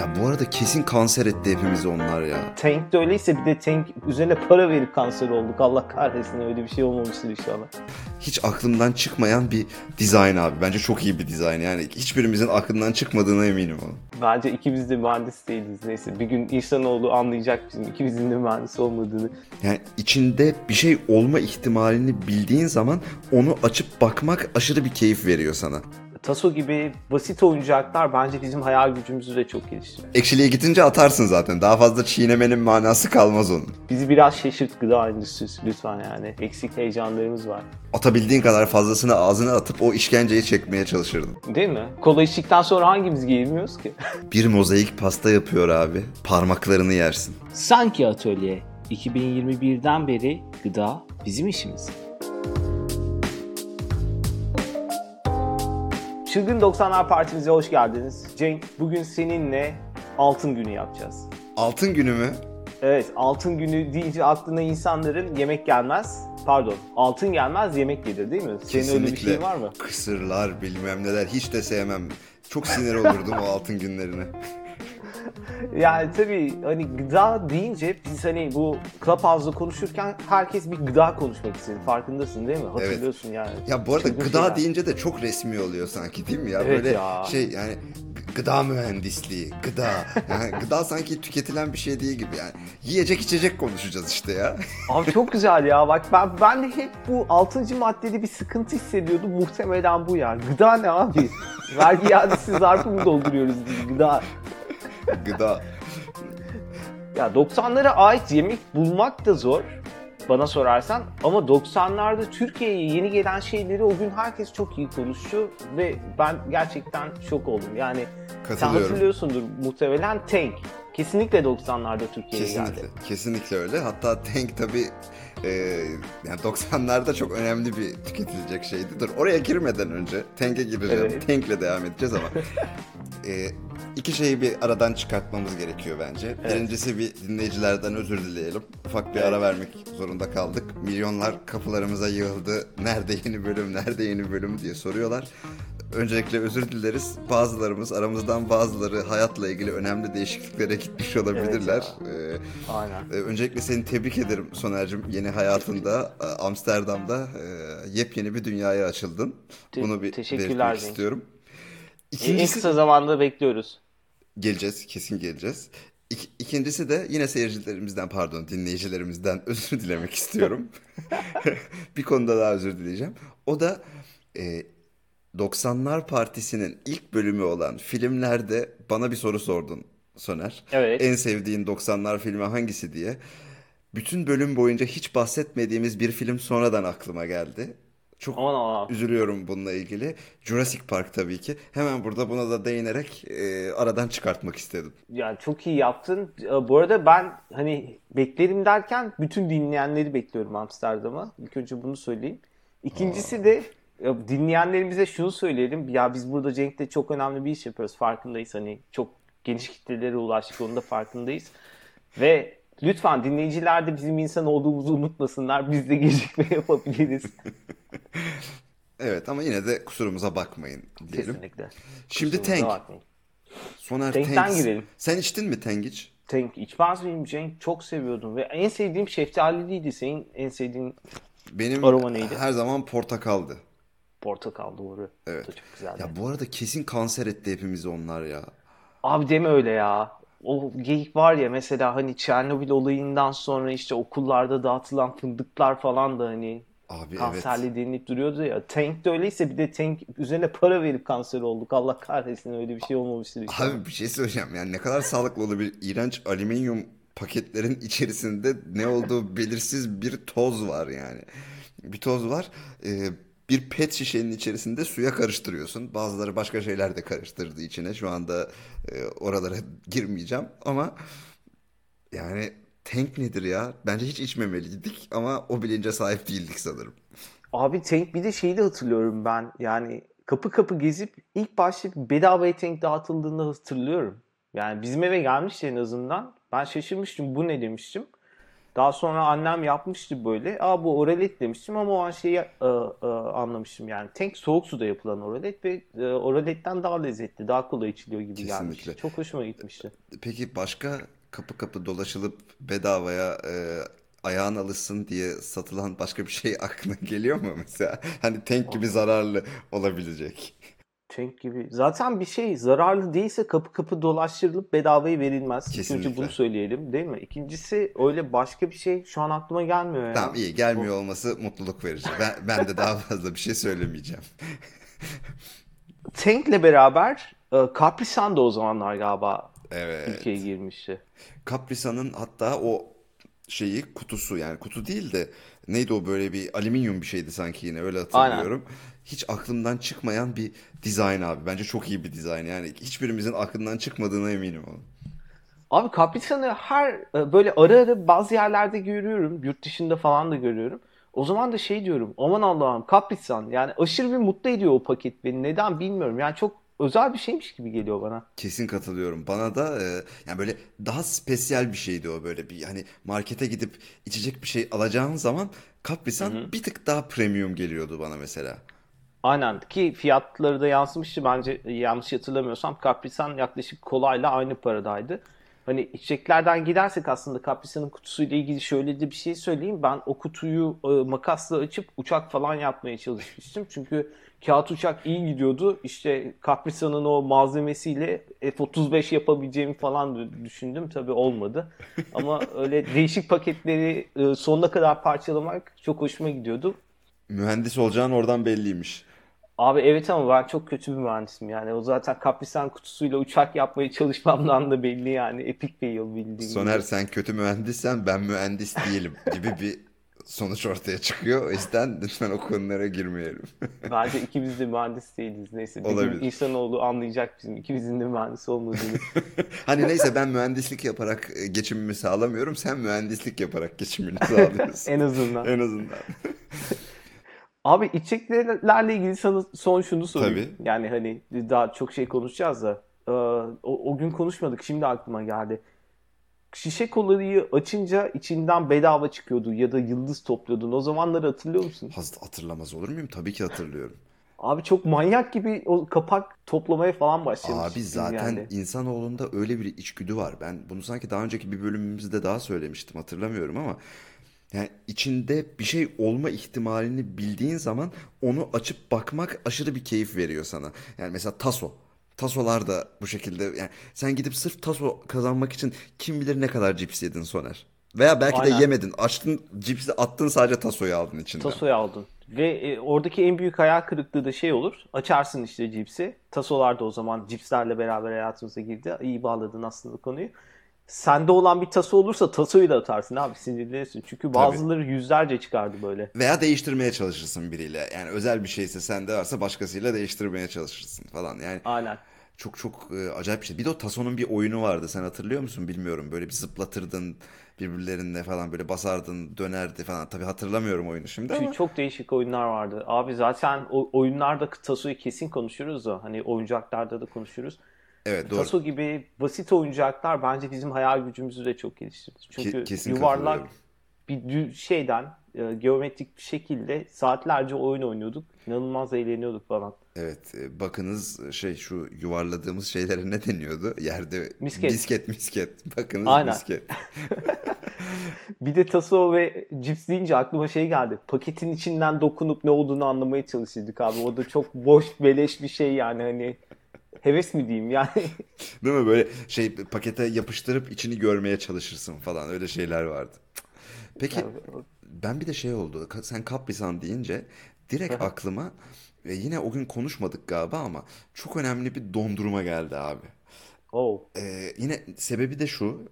Ya bu arada kesin kanser etti hepimizi onlar ya. Tank de öyleyse bir de Tank üzerine para verip kanser olduk. Allah kahretsin öyle bir şey olmamıştır inşallah. Hiç aklımdan çıkmayan bir dizayn abi. Bence çok iyi bir dizayn. Yani hiçbirimizin aklından çıkmadığına eminim onun. Bence ikimiz de mühendis değiliz neyse. Bir gün insanoğlu anlayacak bizim ikimizin de mühendis olmadığını. Yani içinde bir şey olma ihtimalini bildiğin zaman onu açıp bakmak aşırı bir keyif veriyor sana. Taso gibi basit oyuncaklar bence bizim hayal gücümüzü de çok geliştiriyor. Ekşiliğe gidince atarsın zaten. Daha fazla çiğnemenin manası kalmaz onun. Bizi biraz şaşırt gıda endüstrisi lütfen yani. Eksik heyecanlarımız var. Atabildiğin kadar fazlasını ağzına atıp o işkenceyi çekmeye çalışırdın. Değil mi? Kola içtikten sonra hangimiz giymiyoruz ki? Bir mozaik pasta yapıyor abi. Parmaklarını yersin. Sanki atölye 2021'den beri gıda bizim işimiz. Çılgın 90'lar Partimize hoş geldiniz. Cenk, bugün seninle Altın Günü yapacağız. Altın günü mü? Evet, Altın Günü deyince aklına insanların yemek gelmez. Pardon, altın gelmez yemek gelir değil mi? Senin öyle bir şey var mı? Kısırlar bilmem neler hiç de sevmem. Çok sinir olurdum o altın günlerine. Yani tabii hani gıda deyince biz hani bu Clubhouse'da konuşurken herkes bir gıda konuşmak istedi. Farkındasın değil mi? Hatırlıyorsun yani. Ya bu arada Çılgın gıda şeyler. deyince de çok resmi oluyor sanki değil mi ya? Evet Böyle ya. şey yani gıda mühendisliği, gıda. Yani gıda sanki tüketilen bir şey değil gibi yani. Yiyecek içecek konuşacağız işte ya. Abi çok güzel ya. Bak ben ben de hep bu altıncı maddede bir sıkıntı hissediyordum. Muhtemelen bu ya. Gıda ne abi? Vergi iadesi zarfı mı dolduruyoruz biz gıda? Gıda. Ya 90'lara ait yemek bulmak da zor bana sorarsan ama 90'larda Türkiye'ye yeni gelen şeyleri o gün herkes çok iyi konuştu ve ben gerçekten şok oldum. Yani sen hatırlıyorsundur muhtemelen Tank. Kesinlikle 90'larda Türkiye'ye Kesinlikle. geldi. Kesinlikle öyle. Hatta Tank tabii e, yani 90'larda çok önemli bir tüketilecek şeydi. Dur oraya girmeden önce Tank'e gireceğim. Evet. Tank'le devam edeceğiz ama e, iki şeyi bir aradan çıkartmamız gerekiyor bence. Evet. Birincisi bir dinleyicilerden özür dileyelim. Ufak bir Evet. ara vermek zorunda kaldık. Milyonlar kapılarımıza yığıldı. Nerede yeni bölüm, nerede yeni bölüm diye soruyorlar. Öncelikle özür dileriz. Bazılarımız, aramızdan bazıları hayatla ilgili önemli değişikliklere gitmiş olabilirler. Ee, Aynen. ee, Öncelikle seni tebrik ederim Soner'cim. Yeni hayatında e, Amsterdam'da e, yepyeni bir dünyaya açıldın. Te- Bunu bir teşekkürler istiyorum. En İkincisi kısa zamanda bekliyoruz. geleceğiz, kesin geleceğiz. İk- İkincisi de yine seyircilerimizden pardon dinleyicilerimizden özür dilemek istiyorum. bir konuda daha özür dileyeceğim. O da e, 90'lar Partisi'nin ilk bölümü olan filmlerde bana bir soru sordun Soner. Evet. En sevdiğin 90'lar filmi hangisi diye. Bütün bölüm boyunca hiç bahsetmediğimiz bir film sonradan aklıma geldi. Çok Aman aman. üzülüyorum bununla ilgili. Jurassic Park tabii ki. Hemen burada buna da değinerek e, aradan çıkartmak istedim. Yani çok iyi yaptın. Ee, Bu arada ben hani beklerim derken bütün dinleyenleri bekliyorum Amsterdam'a. İlk önce bunu söyleyeyim. İkincisi de ya dinleyenlerimize şunu söyleyelim. Ya biz burada Cenk'le çok önemli bir iş yapıyoruz. Farkındayız. Hani çok geniş kitlelere ulaştık. Onun da farkındayız. Ve lütfen dinleyiciler de bizim insan olduğumuzu unutmasınlar. Biz de gecikme yapabiliriz. Evet ama yine de kusurumuza bakmayın diyelim. Kesinlikle. Şimdi Kusurumuza Tank. bakmayın. Soner Tank'ten Tank. girelim. Sen içtin mi Tank hiç? Tank içmez miyim Cenk? Çok seviyordum. Ve en sevdiğim şeftaliliydi. Senin en sevdiğin Benim Aroma neydi? her zaman portakaldı. Portakal doğru. Evet. Çok güzeldi. Ya bu arada kesin kanser etti hepimizi onlar ya. Abi deme öyle ya. O geyik var ya mesela hani Çernobil olayından sonra işte okullarda dağıtılan fındıklar falan da hani Abi evet. kanserli denilip duruyordu ya. Tank de öyleyse bir de Tank üzerine para verip kanser olduk. Allah kahretsin öyle bir şey olmamıştır inşallah. Abi bir şey söyleyeceğim yani ne kadar sağlıklı olabilir. İğrenç alüminyum paketlerin içerisinde ne olduğu belirsiz bir toz var yani. Bir toz var. Ee, bir pet şişenin içerisinde suya karıştırıyorsun. Bazıları başka şeyler de karıştırdı içine. Şu anda e, oralara girmeyeceğim ama yani tank nedir ya? Bence hiç içmemeliydik ama o bilince sahip değildik sanırım. Abi Tank bir de şeyi de hatırlıyorum ben. Yani kapı kapı gezip ilk başta bedava Tank dağıtıldığını hatırlıyorum. Yani bizim eve gelmişti en azından. Ben şaşırmıştım bu ne demiştim. Daha sonra annem yapmıştı böyle. Aa bu oralet demiştim ama o an şeyi e, e, anlamıştım yani. Tank soğuk suda yapılan oralet ve e, oraletten daha lezzetli, daha kolay içiliyor gibi Kesinlikle. gelmişti. Çok hoşuma gitmişti. Peki başka kapı kapı dolaşılıp bedavaya e, ayağın alışsın diye satılan başka bir şey aklına geliyor mu mesela? Hani tank gibi zararlı olabilecek. Tank gibi. Zaten bir şey zararlı değilse kapı kapı dolaştırılıp bedavaya verilmez. Kesinlikle. bunu söyleyelim değil mi? İkincisi öyle başka bir şey şu an aklıma gelmiyor ya. Tamam iyi gelmiyor olması mutluluk verici. Ben, ben de daha fazla bir şey söylemeyeceğim. Tank'le beraber e, Capri Sun da o zamanlar galiba Evet. Türkiye'ye girmişti. Caprisa'nın hatta o şeyi kutusu yani kutu değil de neydi o böyle bir alüminyum bir şeydi sanki yine öyle hatırlıyorum. Hiç aklımdan çıkmayan bir dizayn abi. Bence çok iyi bir dizayn. Yani hiçbirimizin aklından çıkmadığına eminim onun. Abi Capri Sun'ı her e, böyle ara ara bazı yerlerde görüyorum. Yurt dışında falan da görüyorum. O zaman da şey diyorum. Aman Allah'ım Capri Sun. Yani aşırı bir mutlu ediyor o paket beni. Neden bilmiyorum. Yani çok özel bir şeymiş gibi geliyor bana. Kesin katılıyorum. Bana da e, yani böyle daha spesiyel bir şeydi o böyle bir hani markete gidip içecek bir şey alacağın zaman Capri-Sun bir tık daha premium geliyordu bana mesela. Aynen ki fiyatları da yansımıştı bence yanlış hatırlamıyorsam Capri Sun yaklaşık kolayla aynı paradaydı. Hani içeceklerden gidersek aslında Capri Sun'ın kutusuyla ilgili şöyle de bir şey söyleyeyim. Ben o kutuyu e, makasla açıp uçak falan yapmaya çalışmıştım. Çünkü kağıt uçak iyi gidiyordu. İşte Capri Sun'ın o malzemesiyle F-35 yapabileceğimi falan düşündüm. Tabii olmadı. Ama öyle değişik paketleri e, sonuna kadar parçalamak çok hoşuma gidiyordu. Mühendis olacağın oradan belliymiş. Abi evet ama ben çok kötü bir mühendisim yani. O zaten Kaprisan kutusuyla uçak yapmaya çalışmamdan da belli yani. Epic fail bildiğin Soner gibi. sen kötü mühendissen ben mühendis değilim gibi bir sonuç ortaya çıkıyor. O yüzden lütfen o konulara girmeyelim. Bence ikimiz de mühendis değiliz. Neyse bir Olabilir. insanoğlu anlayacak bizim ikimizin de mühendis olmadığını. Hani neyse ben mühendislik yaparak e, geçimimi sağlamıyorum. Sen mühendislik yaparak geçimini sağlıyorsun. en azından. En azından. Abi içeceklerle ilgili sana son şunu sorayım. Tabii. Yani hani daha çok şey konuşacağız da. Ee, o, o gün konuşmadık. Şimdi aklıma geldi. Şişe kolayı açınca içinden bedava çıkıyordu ya da yıldız topluyordun. O zamanları hatırlıyor musun? Hatırlamaz olur muyum? Tabii ki hatırlıyorum. Abi çok manyak gibi o kapak toplamaya falan başlamıştık Abi zaten yani. insanoğlunda öyle bir içgüdü var. Ben bunu sanki daha önceki bir bölümümüzde daha söylemiştim hatırlamıyorum ama yani içinde bir şey olma ihtimalini bildiğin zaman onu açıp bakmak aşırı bir keyif veriyor sana. Yani mesela taso. Tasolar da bu şekilde yani sen gidip sırf taso kazanmak için kim bilir ne kadar cips yedin Soner. Veya belki de Aynen. yemedin. Açtın cipsi attın sadece tasoyu aldın içinden. Tasoyu aldın. Ve e, oradaki en büyük hayal kırıklığı da şey olur. Açarsın işte cipsi. Tasolar da o zaman cipslerle beraber hayatımıza girdi. İyi bağladın aslında konuyu. Sende olan bir taso olursa tasoyu da atarsın abi sinirlenirsin. Çünkü bazıları yüzlerce çıkardı böyle. Veya değiştirmeye çalışırsın biriyle. Yani özel bir şeyse sende varsa başkasıyla değiştirmeye çalışırsın falan. Yani Aynen. Çok çok e, acayip bir şey. Bir de o Tasso'nun bir oyunu vardı. Sen hatırlıyor musun bilmiyorum. Böyle bir zıplatırdın birbirlerine falan böyle basardın dönerdi falan. Tabii hatırlamıyorum oyunu şimdi ama. Çok değişik oyunlar vardı. Abi zaten o oyunlarda tasoyu kesin konuşuruz da. Hani oyuncaklarda da konuşuruz. Evet doğru. Taso gibi basit oyuncaklar bence bizim hayal gücümüzü de çok geliştirdi. Çünkü Ke- kesin yuvarlak. Bir şeyden e, geometrik bir şekilde saatlerce oyun oynuyorduk. İnanılmaz eğleniyorduk falan. Evet e, bakınız şey şu yuvarladığımız şeylere ne deniyordu? Yerde Misket. misket misket. Bakınız Aynen. misket. Bir de taso ve cips deyince aklıma şey geldi. Paketin içinden dokunup ne olduğunu anlamaya çalışırdık abi. O da çok boş beleş bir şey yani hani heves mi diyeyim yani. Değil mi? Böyle şey pakete yapıştırıp içini görmeye çalışırsın falan. Öyle şeyler vardı. Peki ben bir de şey oldu. Sen Capri-Sun deyince direkt aklıma e, yine o gün konuşmadık galiba ama çok önemli bir dondurma geldi abi. Oh. E, yine sebebi de şu.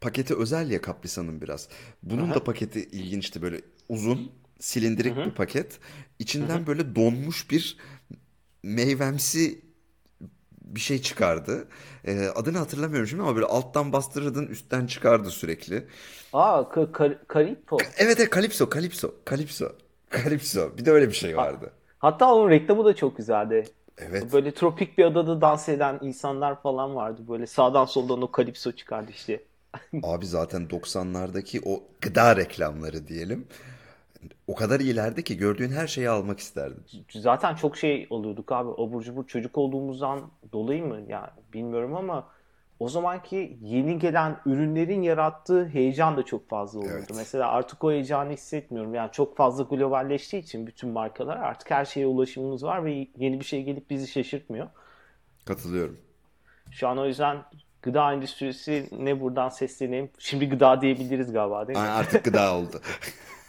Paketi özel ya Capri-Sun'ın biraz. Bunun da paketi ilginçti böyle uzun silindirik bir paket. İçinden böyle donmuş bir meyvemsi bir şey çıkardı. E, adını hatırlamıyorum şimdi ama böyle alttan bastırırdın üstten çıkardı sürekli. Aa, ka- kar- Karipo. Evet evet Calypso, Calypso, Calypso, Calypso. Bir de öyle bir şey vardı. Hatta onun reklamı da çok güzeldi. Evet. Böyle tropik bir adada dans eden insanlar falan vardı. Böyle sağdan soldan o kalipso çıkardı işte. Abi zaten 90'lardaki o gıda reklamları diyelim. O kadar iyilerdi ki gördüğün her şeyi almak isterdin. Zaten çok şey oluyorduk abi. Abur cubur çocuk olduğumuzdan dolayı mı? Ya bilmiyorum ama o zamanki yeni gelen ürünlerin yarattığı heyecan da çok fazla oluyordu. Evet. Mesela artık o heyecanı hissetmiyorum. Yani çok fazla globalleştiği için bütün markalar artık her şeye ulaşımımız var ve yeni bir şey gelip bizi şaşırtmıyor. Katılıyorum. Şu an o yüzden gıda endüstrisi ne buradan sesleneyim. Şimdi gıda diyebiliriz galiba değil mi? Ay, Artık gıda oldu.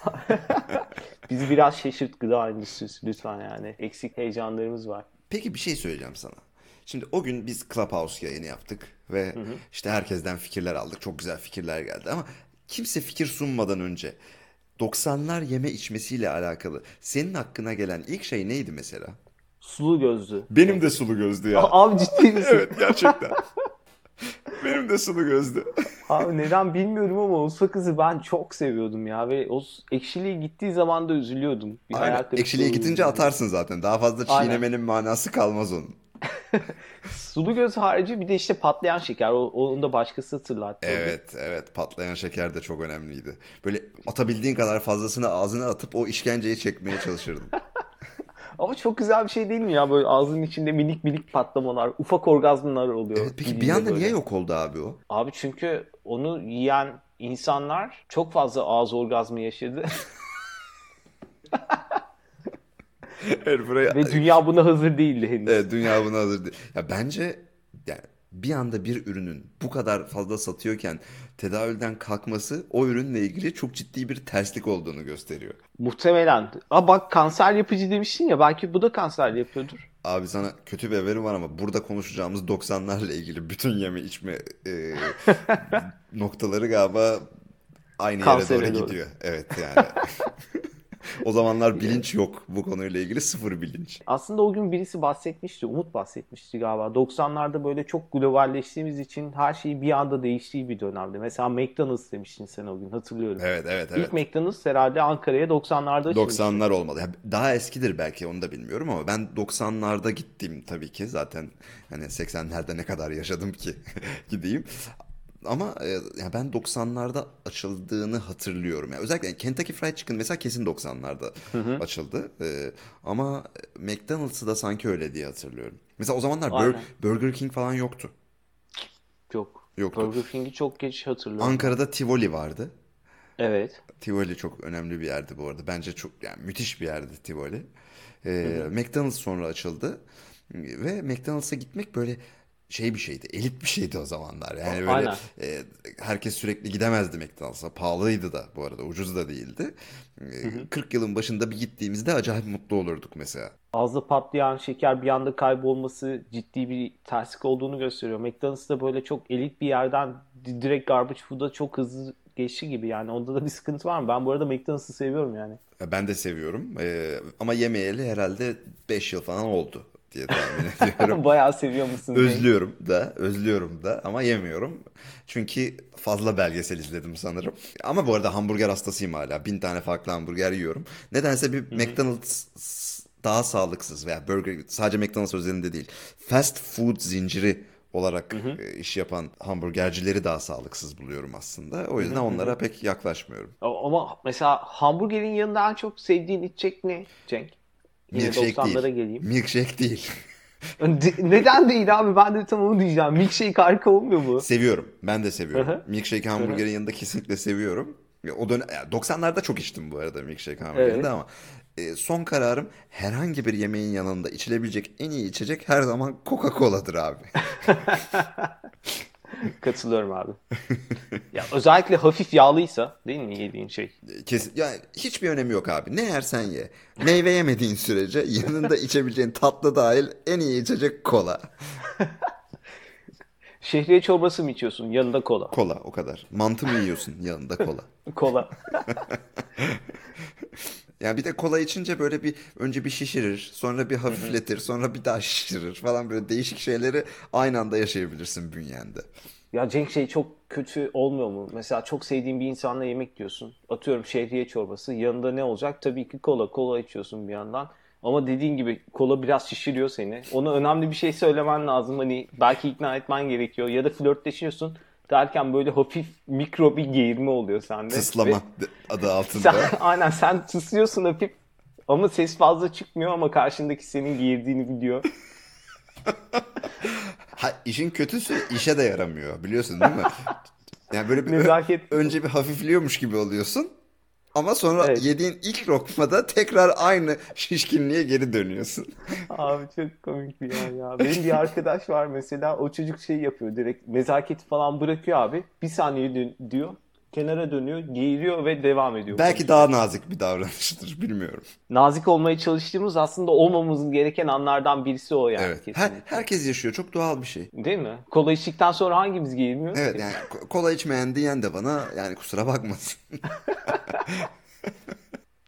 Bizi biraz şaşırt gıda endüstrisi lütfen yani. Eksik heyecanlarımız var. Peki bir şey söyleyeceğim sana. Şimdi o gün biz Clubhouse yayını yaptık ve işte herkesten fikirler aldık. Çok güzel fikirler geldi ama kimse fikir sunmadan önce 90'lar yeme içmesiyle alakalı senin hakkına gelen ilk şey neydi mesela? Sulu gözlü. Benim de sulu gözlü ya. Abi ciddi misin? Evet gerçekten. Benim de sulu gözlü. Abi neden bilmiyorum ama o sakızı ben çok seviyordum ya ve o ekşiliği gittiği zaman da üzülüyordum. Bir Aynen. Ekşiliğe gitince oluyordu. atarsın zaten. Daha fazla Aynen. çiğnemenin manası kalmaz onun. Sulu göz harici bir de işte patlayan şeker. O, onu da başkası hatırlattı. Evet, evet. Patlayan şeker de çok önemliydi. Böyle atabildiğin kadar fazlasını ağzına atıp o işkenceyi çekmeye çalışırdım. Ama çok güzel bir şey değil mi ya? Böyle ağzının içinde minik minik patlamalar, ufak orgazmlar oluyor. Evet, peki bir anda böyle. niye yok oldu abi o? Abi çünkü onu yiyen insanlar çok fazla ağız orgazmı yaşadı. Ve dünya buna hazır değildi henüz. Evet, dünya buna hazır değil. Ya bence yani bir anda bir ürünün bu kadar fazla satıyorken tedavülden kalkması o ürünle ilgili çok ciddi bir terslik olduğunu gösteriyor. Muhtemelen. Aa bak kanser yapıcı demiştin ya belki bu da kanser yapıyordur. Abi sana kötü bir haberim var ama burada konuşacağımız 90'larla ilgili bütün yeme içme e, noktaları galiba aynı yere doğru doğru. gidiyor. Evet yani. O zamanlar bilinç yok bu konuyla ilgili sıfır bilinç. Aslında o gün birisi bahsetmişti, Umut bahsetmişti galiba. 90'larda böyle çok globalleştiğimiz için her şey bir anda değiştiği bir dönemde. Mesela McDonald's demiştin sen o gün hatırlıyorum. Evet evet evet. İlk McDonald's herhalde Ankara'ya 90'larda açılmıştı. 90'lar olmalı. Daha eskidir belki onu da bilmiyorum ama ben 90'larda gittim tabii ki. Zaten hani 80'lerde ne kadar yaşadım ki gideyim. Ama e, ya ben 90'larda açıldığını hatırlıyorum. Yani özellikle Kentucky Fried Chicken mesela kesin 90'larda açıldı. E, ama McDonald's'ı da sanki öyle diye hatırlıyorum. Mesela o zamanlar Bur-. Burger King falan yoktu. Yok. Yoktu. Burger King'i çok geç hatırlıyorum. Ankara'da Tivoli vardı. Evet. Tivoli çok önemli bir yerdi bu arada. Bence çok yani müthiş bir yerdi Tivoli. Ee, McDonald's sonra açıldı ve McDonald's'a gitmek böyle şey bir şeydi. Elit bir şeydi o zamanlar. Yani böyle Aynen. e, herkes sürekli gidemezdi McDonald's'a. Pahalıydı da bu arada. Ucuz da değildi. Ee, 40 yılın başında bir gittiğimizde acayip mutlu olurduk mesela. Ağızda patlayan şeker bir anda kaybolması ciddi bir terslik olduğunu gösteriyor. McDonald's da böyle çok elit bir yerden di- direkt garbage food'a çok hızlı geçti gibi. Yani onda da bir sıkıntı var mı? Ben bu arada McDonald's'ı seviyorum yani. Ya Ben de seviyorum. Ee, ama yemeyeli herhalde 5 yıl falan oldu diye tahmin ediyorum. Bayağı seviyor musun? Özlüyorum da, özlüyorum da ama yemiyorum. Çünkü fazla belgesel izledim sanırım. Ama bu arada hamburger hastasıyım hala. Bin tane farklı hamburger yiyorum. Nedense bir McDonald's daha sağlıksız veya burger sadece McDonald's özelinde değil. Fast food zinciri olarak e, iş yapan hamburgercileri daha sağlıksız buluyorum aslında. O yüzden onlara pek yaklaşmıyorum. Ama mesela hamburgerin yanında en çok sevdiğin içecek ne Cenk? Milkshake 90'lara değil. geleyim. Milkshake değil. De- Neden değil abi? Ben de tam onu diyeceğim. Milkshake harika olmuyor mu? Seviyorum. Ben de seviyorum. Milkshake hamburgerin yanında kesinlikle seviyorum. O dönem ya 90'larda çok içtim bu arada milkshake hamburgerinde Evet. ama e, son kararım herhangi bir yemeğin yanında içilebilecek en iyi içecek her zaman Coca-Cola'dır abi. Katılıyorum abi. ya özellikle hafif yağlıysa değil mi yediğin şey? Kesin yani hiçbir önemi yok abi. Ne yersen ye. Meyve yemediğin sürece yanında içebileceğin tatlı dahil en iyi içecek kola. Şehriye çorbası mı içiyorsun? Yanında kola. Kola o kadar. Mantı mı yiyorsun yanında kola? Kola. Yani bir de kola içince böyle bir önce bir şişirir, sonra bir hafifletir, sonra bir daha şişirir falan böyle değişik şeyleri aynı anda yaşayabilirsin bünyende. Ya Cenk şey çok kötü olmuyor mu? Mesela çok sevdiğin bir insanla yemek diyorsun. Atıyorum şehriye çorbası. Yanında ne olacak? Tabii ki kola. Kola içiyorsun bir yandan. Ama dediğin gibi kola biraz şişiriyor seni. Ona önemli bir şey söylemen lazım. Hani belki ikna etmen gerekiyor. Ya da flörtleşiyorsun. derken böyle hafif mikro bir geğirme oluyor sende. Tıslama Ve adı altında. Sen, aynen sen tıslıyorsun hafif ama ses fazla çıkmıyor ama karşındaki senin geğirdiğini biliyor. Ha, işin kötüsü işe de yaramıyor biliyorsun değil mi? Yani böyle bir ö- Nezaket. önce bir hafifliyormuş gibi oluyorsun. Ama sonra Evet. yediğin ilk lokmada tekrar aynı şişkinliğe geri dönüyorsun. Abi çok komik bir yer ya. Benim bir arkadaş var mesela o çocuk şey yapıyor direkt nezaketi falan bırakıyor abi. Bir saniye dön- diyor. Kenara dönüyor, geğiriyor ve devam ediyor. Belki daha nazik bir davranıştır bilmiyorum. Nazik olmaya çalıştığımız aslında olmamamız gereken anlardan birisi o yani Evet. Her, herkes yaşıyor. Çok doğal bir şey. Değil mi? Kola içtikten sonra hangimiz geğirmiyor? Evet yani ko- kola içmeyen diyen de bana yani kusura bakmasın.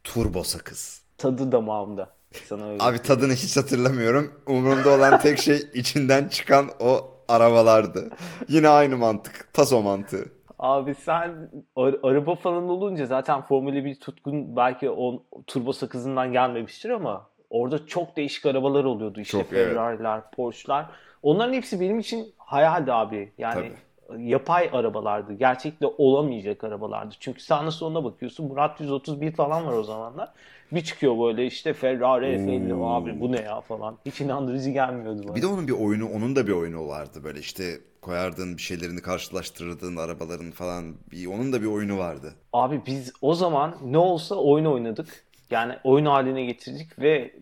Turbo sakız. Tadı damağımda. Sana öyle. Abi tadını hiç hatırlamıyorum. Umurumda olan tek şey içinden çıkan o arabalardı. Yine aynı mantık. Taso mantığı. Abi sen ar- araba falan olunca zaten Formula 1 tutkun belki o turbo sakızından gelmemiştir ama orada çok değişik arabalar oluyordu. İşte Çok, evet. Ferrari'ler, Porsche'lar. Onların hepsi benim için hayaldi abi. Yani yapay arabalardı. Gerçekte olamayacak arabalardı. Çünkü sağına soluna bakıyorsun. Murat 131 falan var o zamanlar. Bir çıkıyor böyle işte Ferrari F50 Oo. abi bu ne ya falan. Hiç inandırıcı gelmiyordu bana. Bir de onun bir oyunu, onun da bir oyunu vardı. Böyle işte koyardın bir şeylerini karşılaştırdığın arabaların falan. Bir, onun da bir oyunu vardı. Abi biz o zaman ne olsa oyun oynadık. Yani oyun haline getirdik ve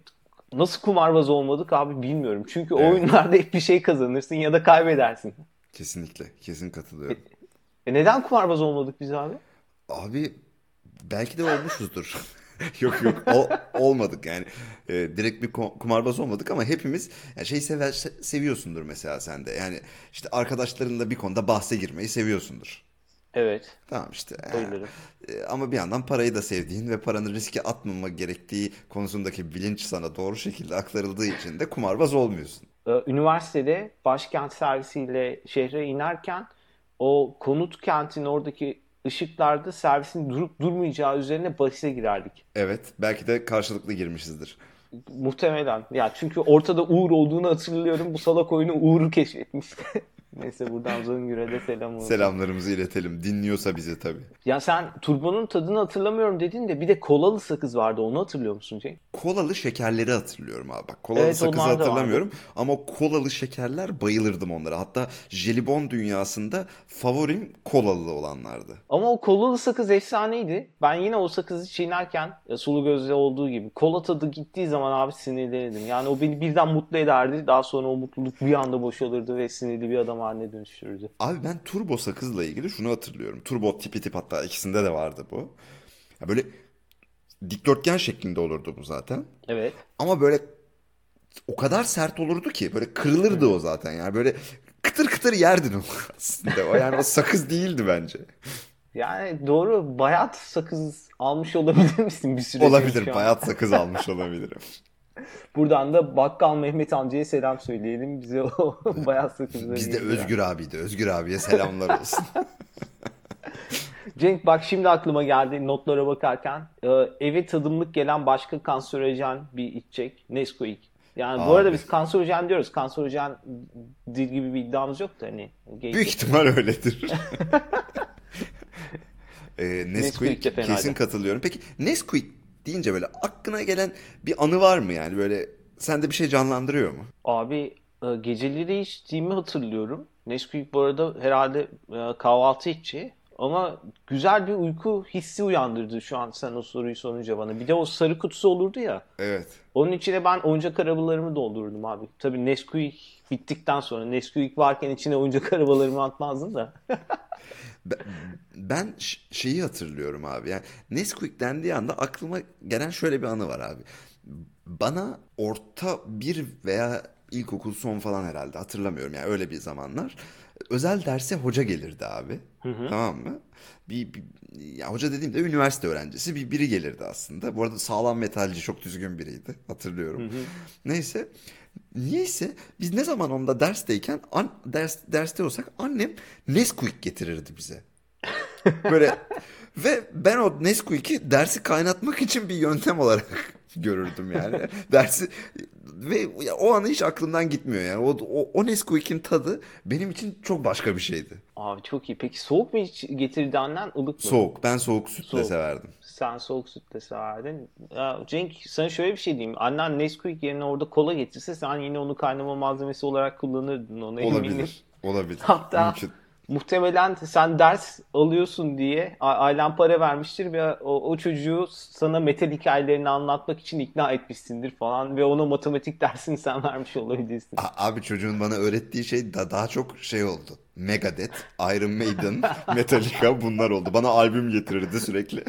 nasıl kumarbaz olmadık abi bilmiyorum. Çünkü Evet. oyunlarda hep bir şey kazanırsın ya da kaybedersin. Kesinlikle. Kesin katılıyorum. E neden kumarbaz olmadık biz abi? Abi belki de olmuşuzdur. yok yok o, olmadık yani. Ee, direkt bir kumarbaz olmadık ama hepimiz yani şey sever, se- seviyorsundur mesela sen de. Yani işte arkadaşlarınla bir konuda bahse girmeyi seviyorsundur. Evet, Tamam işte. bayılırım. Ee, ama bir yandan parayı da sevdiğin ve paranı riske atmama gerektiği konusundaki bilinç sana doğru şekilde aktarıldığı için de kumarbaz olmuyorsun. Ee, Üniversitede başkent servisiyle şehre inerken o konut kentin oradaki ışıklarda servisin durup durmayacağı üzerine bahise girerdik. Evet, belki de karşılıklı girmişizdir. Muhtemelen. Ya çünkü ortada Uğur olduğunu hatırlıyorum. Bu salak oyunu Uğur'u keşfetmişti. Neyse buradan Zongür'e de selam olsun. Selamlarımızı iletelim. Dinliyorsa bizi tabii. Ya sen turbonun tadını hatırlamıyorum dedin de bir de kolalı sakız vardı. Onu hatırlıyor musun Cenk? Kolalı şekerleri hatırlıyorum abi. Bak kolalı Evet, sakızı hatırlamıyorum ama o kolalı şekerler bayılırdım onlara. Hatta jelibon dünyasında favorim kolalı olanlardı. Ama o kolalı sakız efsaneydi. Ben yine o sakızı çiğnerken e, sulu gözle olduğu gibi kola tadı gittiği zaman abi sinirlenirdim. Yani o beni birden mutlu ederdi. Daha sonra o mutluluk bir anda boşalırdı ve sinirli bir adam haline dönüştürürdü. Abi ben turbo sakızla ilgili şunu hatırlıyorum. Turbo tipi tip hatta ikisinde de vardı bu. Ya böyle dikdörtgen şeklinde olurdu bu zaten. Evet. Ama böyle o kadar sert olurdu ki böyle kırılırdı o zaten yani böyle kıtır kıtır yerdin onu aslında. O yani o sakız değildi bence. Yani doğru bayat sakız almış olabilir misin bir süre Olabilir bayat sakız almış olabilirim. Buradan da Bakkal Mehmet amcaya selam söyleyelim. Bize o bayat sakızları Bizde getiren. Özgür abiydi. Özgür abiye selamlar olsun. Cenk bak şimdi aklıma geldi notlara bakarken. Ee, eve tadımlık gelen başka kanserojen bir içecek. Nesquik. Yani bu Abi. arada biz kanserojen diyoruz. Kanserojen dil gibi bir iddiamız yok da hani. Büyük ihtimal öyledir. ee, Nesquik Nesquik de kesin katılıyorum. Peki Nesquik deyince böyle aklına gelen bir anı var mı yani böyle sende bir şey canlandırıyor mu? Abi e, geceleri içtiğimi hatırlıyorum. Nesquik bu arada herhalde e, kahvaltı içi. Ama güzel bir uyku hissi uyandırdı şu an sen o soruyu sorunca bana. Bir de o sarı kutusu olurdu ya. Evet. Onun içine ben oyuncak arabalarımı doldururdum abi. Tabii Nesquik bittikten sonra Nesquik varken içine oyuncak arabalarımı atmazdım da. Ben, şeyi hatırlıyorum abi. Yani Nesquik dendiği anda aklıma gelen şöyle bir anı var abi. Bana orta bir veya ilkokul son falan herhalde hatırlamıyorum yani öyle bir zamanlar. Özel derse hoca gelirdi abi. Tamam mı? Bir, bir- ya hoca dediğimde üniversite öğrencisi bir biri gelirdi aslında. Bu arada sağlam metalci çok düzgün biriydi. Hatırlıyorum. Neyse. Niyeyse biz ne zaman onda dersteyken an, ders, derste olsak annem Nesquik getirirdi bize. Böyle ve ben o Nesquik'i dersi kaynatmak için bir yöntem olarak görürdüm yani. Dersi ve ya o an hiç aklımdan gitmiyor yani. O, o, o Nesquik'in tadı benim için çok başka bir şeydi. Abi çok iyi. Peki soğuk mu hiç getirdi annen ılık mı? Soğuk. Ben soğuk sütle Soğuk. severdim. Sen soğuk süt de severdin. Ya Cenk sana şöyle bir şey diyeyim. Annen Nesquik yerine orada kola getirse sen yine onu kaynama malzemesi olarak kullanırdın onu eminim. Olabilir. Olabilir. Hatta Mümkün. Muhtemelen sen ders alıyorsun diye ailen para vermiştir ve o, o çocuğu sana metal hikayelerini anlatmak için ikna etmişsindir falan ve ona matematik dersini sen vermiş olabilirsin. Abi çocuğun bana öğrettiği şey da daha çok şey oldu. Megadeth, Iron Maiden, Metallica bunlar oldu. Bana albüm getirirdi sürekli.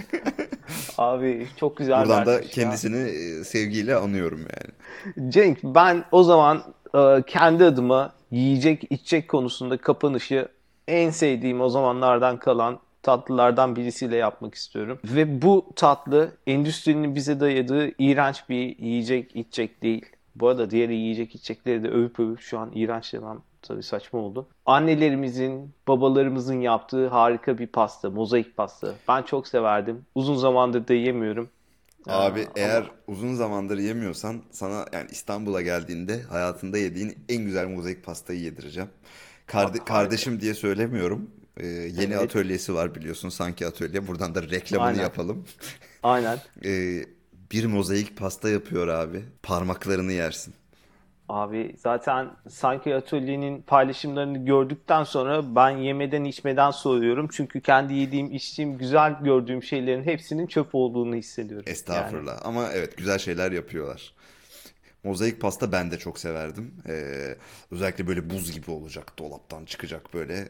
Abi çok güzel Buradan da dersmiş ya. kendisini e, sevgiyle anıyorum yani. Cenk ben o zaman e, kendi adıma yiyecek içecek konusunda kapanışı en sevdiğim o zamanlardan kalan tatlılardan birisiyle yapmak istiyorum. Ve bu tatlı endüstrinin bize dayadığı iğrenç bir yiyecek içecek değil. Bu arada diğer yiyecek içecekleri de övüp övüp şu an iğrenç demem tabii saçma oldu. Annelerimizin, babalarımızın yaptığı harika bir pasta, mozaik pasta. Ben çok severdim. Uzun zamandır da yemiyorum. Abi Aa, eğer ama- uzun zamandır yemiyorsan sana yani İstanbul'a geldiğinde hayatında yediğin en güzel mozaik pastayı yedireceğim. Karde- kardeşim diye söylemiyorum. Ee, yeni Evet. atölyesi var biliyorsun sanki atölye. Buradan da reklamını Aynen. yapalım. Aynen. Ee, bir mozaik pasta yapıyor abi. Parmaklarını yersin. Abi zaten sanki atölyenin paylaşımlarını gördükten sonra ben yemeden içmeden soğuyorum. Çünkü kendi yediğim, içtiğim, güzel gördüğüm şeylerin hepsinin çöp olduğunu hissediyorum. Yani. Estağfurullah. Ama evet güzel şeyler yapıyorlar. Mozaik pasta ben de çok severdim. Ee, özellikle böyle buz gibi olacak. Dolaptan çıkacak böyle.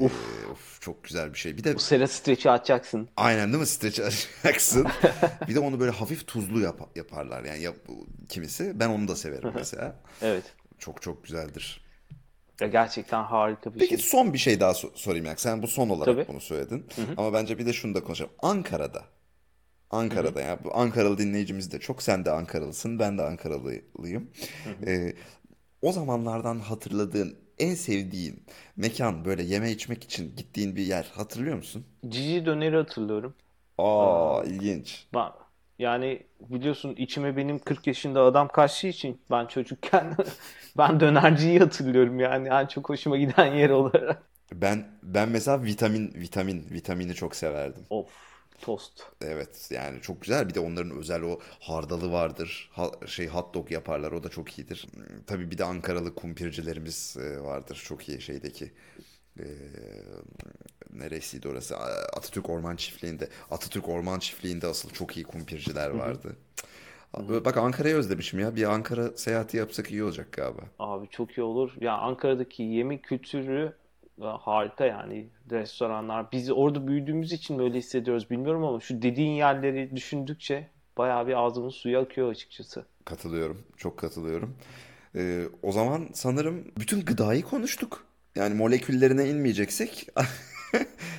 Ee, of, çok güzel bir şey. Bir de Bu sera streçi açacaksın. aynen değil mi? Streç açacaksın. bir de onu böyle hafif tuzlu yap- yaparlar. Yani yap- kimisi. Ben onu da severim mesela. Evet. Çok çok güzeldir. Ya gerçekten harika bir Peki şey. son bir şey daha so- sorayım ya. Sen bu son olarak Tabii. bunu söyledin. Ama bence bir de şunu da konuşalım. Ankara'da. Ankara'da ya. Bu Ankaralı dinleyicimiz de çok. Sen de Ankaralısın. Ben de Ankaralıyım. Ee, o zamanlardan hatırladığın en sevdiğin mekan böyle yeme içmek için gittiğin bir yer hatırlıyor musun? Cici döneri hatırlıyorum. Aa ilginç. Ben, yani biliyorsun içime benim 40 yaşında adam kaçtığı için ben çocukken ben dönerciyi hatırlıyorum yani en çok hoşuma giden yer olarak. Ben ben mesela vitamin vitamin vitamini çok severdim. Of tost. Evet yani çok güzel. Bir de onların özel o hardalı vardır. Ha- şey hot dog yaparlar. O da çok iyidir. Tabii bir de Ankaralı kumpircilerimiz e, vardır. Çok iyi şeydeki. E, neresiydi orası? Atatürk Orman Çiftliği'nde. Atatürk Orman Çiftliği'nde asıl çok iyi kumpirciler vardı. Abi Bak Ankara'yı özlemişim ya. Bir Ankara seyahati yapsak iyi olacak galiba. Abi çok iyi olur. Ya Ankara'daki yemek kültürü harika yani restoranlar. Biz orada büyüdüğümüz için böyle hissediyoruz bilmiyorum ama şu dediğin yerleri düşündükçe bayağı bir ağzımın suyu akıyor açıkçası. Katılıyorum. Çok katılıyorum. E, o zaman sanırım bütün gıdayı konuştuk. Yani moleküllerine inmeyeceksek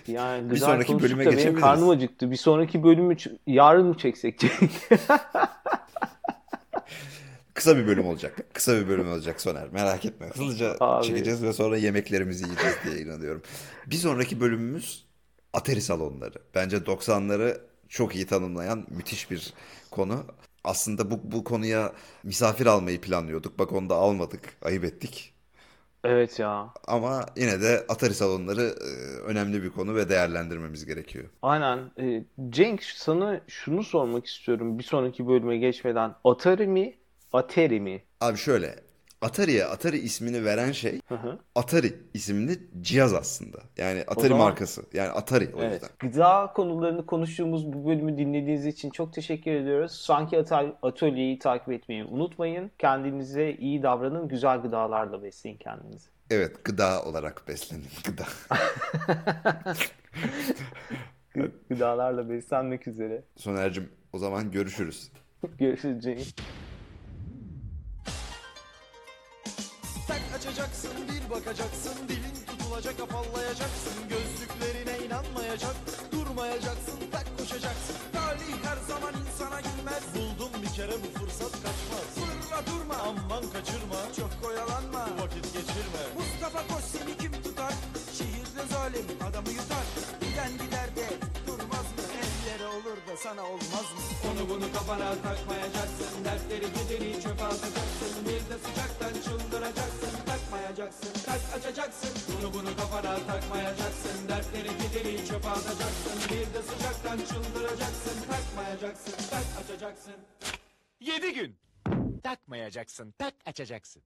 Yani Bir güzel sonraki bölüme da benim geçebiliriz. karnım acıktı. Bir sonraki bölümü yarın mı çeksek? Kısa bir bölüm olacak. Kısa bir bölüm olacak Soner. Merak etme. Hızlıca Abi. çekeceğiz ve sonra yemeklerimizi yiyeceğiz diye inanıyorum. Bir sonraki bölümümüz Atari salonları. Bence 90'ları çok iyi tanımlayan müthiş bir konu. Aslında bu, bu konuya misafir almayı planlıyorduk. Bak onu da almadık. Ayıp ettik. Evet ya. Ama yine de Atari salonları e, önemli bir konu ve değerlendirmemiz gerekiyor. Aynen. Ee, Cenk sana şunu sormak istiyorum bir sonraki bölüme geçmeden. Atari mi? Atari mi? Abi şöyle. Atari'ye Atari ismini veren şey Hı hı. Atari isimli cihaz aslında. Yani Atari zaman- markası. Yani Atari o Evet. yüzden. Gıda konularını konuştuğumuz bu bölümü dinlediğiniz için çok teşekkür ediyoruz. Sanki Ata- Atölye'yi takip etmeyi unutmayın. Kendinize iyi davranın. Güzel gıdalarla besleyin kendinizi. Evet, gıda olarak beslenin. Gıda. Gı- Gıdalarla beslenmek üzere. Soner'cim o zaman görüşürüz. Görüşürüz Cenk. Açacaksın bir bakacaksın dilin tutulacak afallayacaksın gözlüklerine inanmayacak durmayacaksın tak koşacaksın. Talih her zaman insana gülmez buldum bir kere bu fırsat kaçmaz. Fırla durma. Aman kaçırma. Çok oyalanma. Vakit geçirme. Mustafa Koç seni kim tutar? Şehirde zalim adamı yutar. Giden gider de durmaz mı? Ellere olur da sana olmaz mı? Onu bunu kafana takmayacaksın. Dertleri gideri çöpe atacaksın tak açacaksın Bunu bunu kafana takmayacaksın Dertleri kederi çöpe atacaksın Bir de sıcaktan çıldıracaksın Takmayacaksın tak açacaksın 7 gün. Takmayacaksın, tak açacaksın.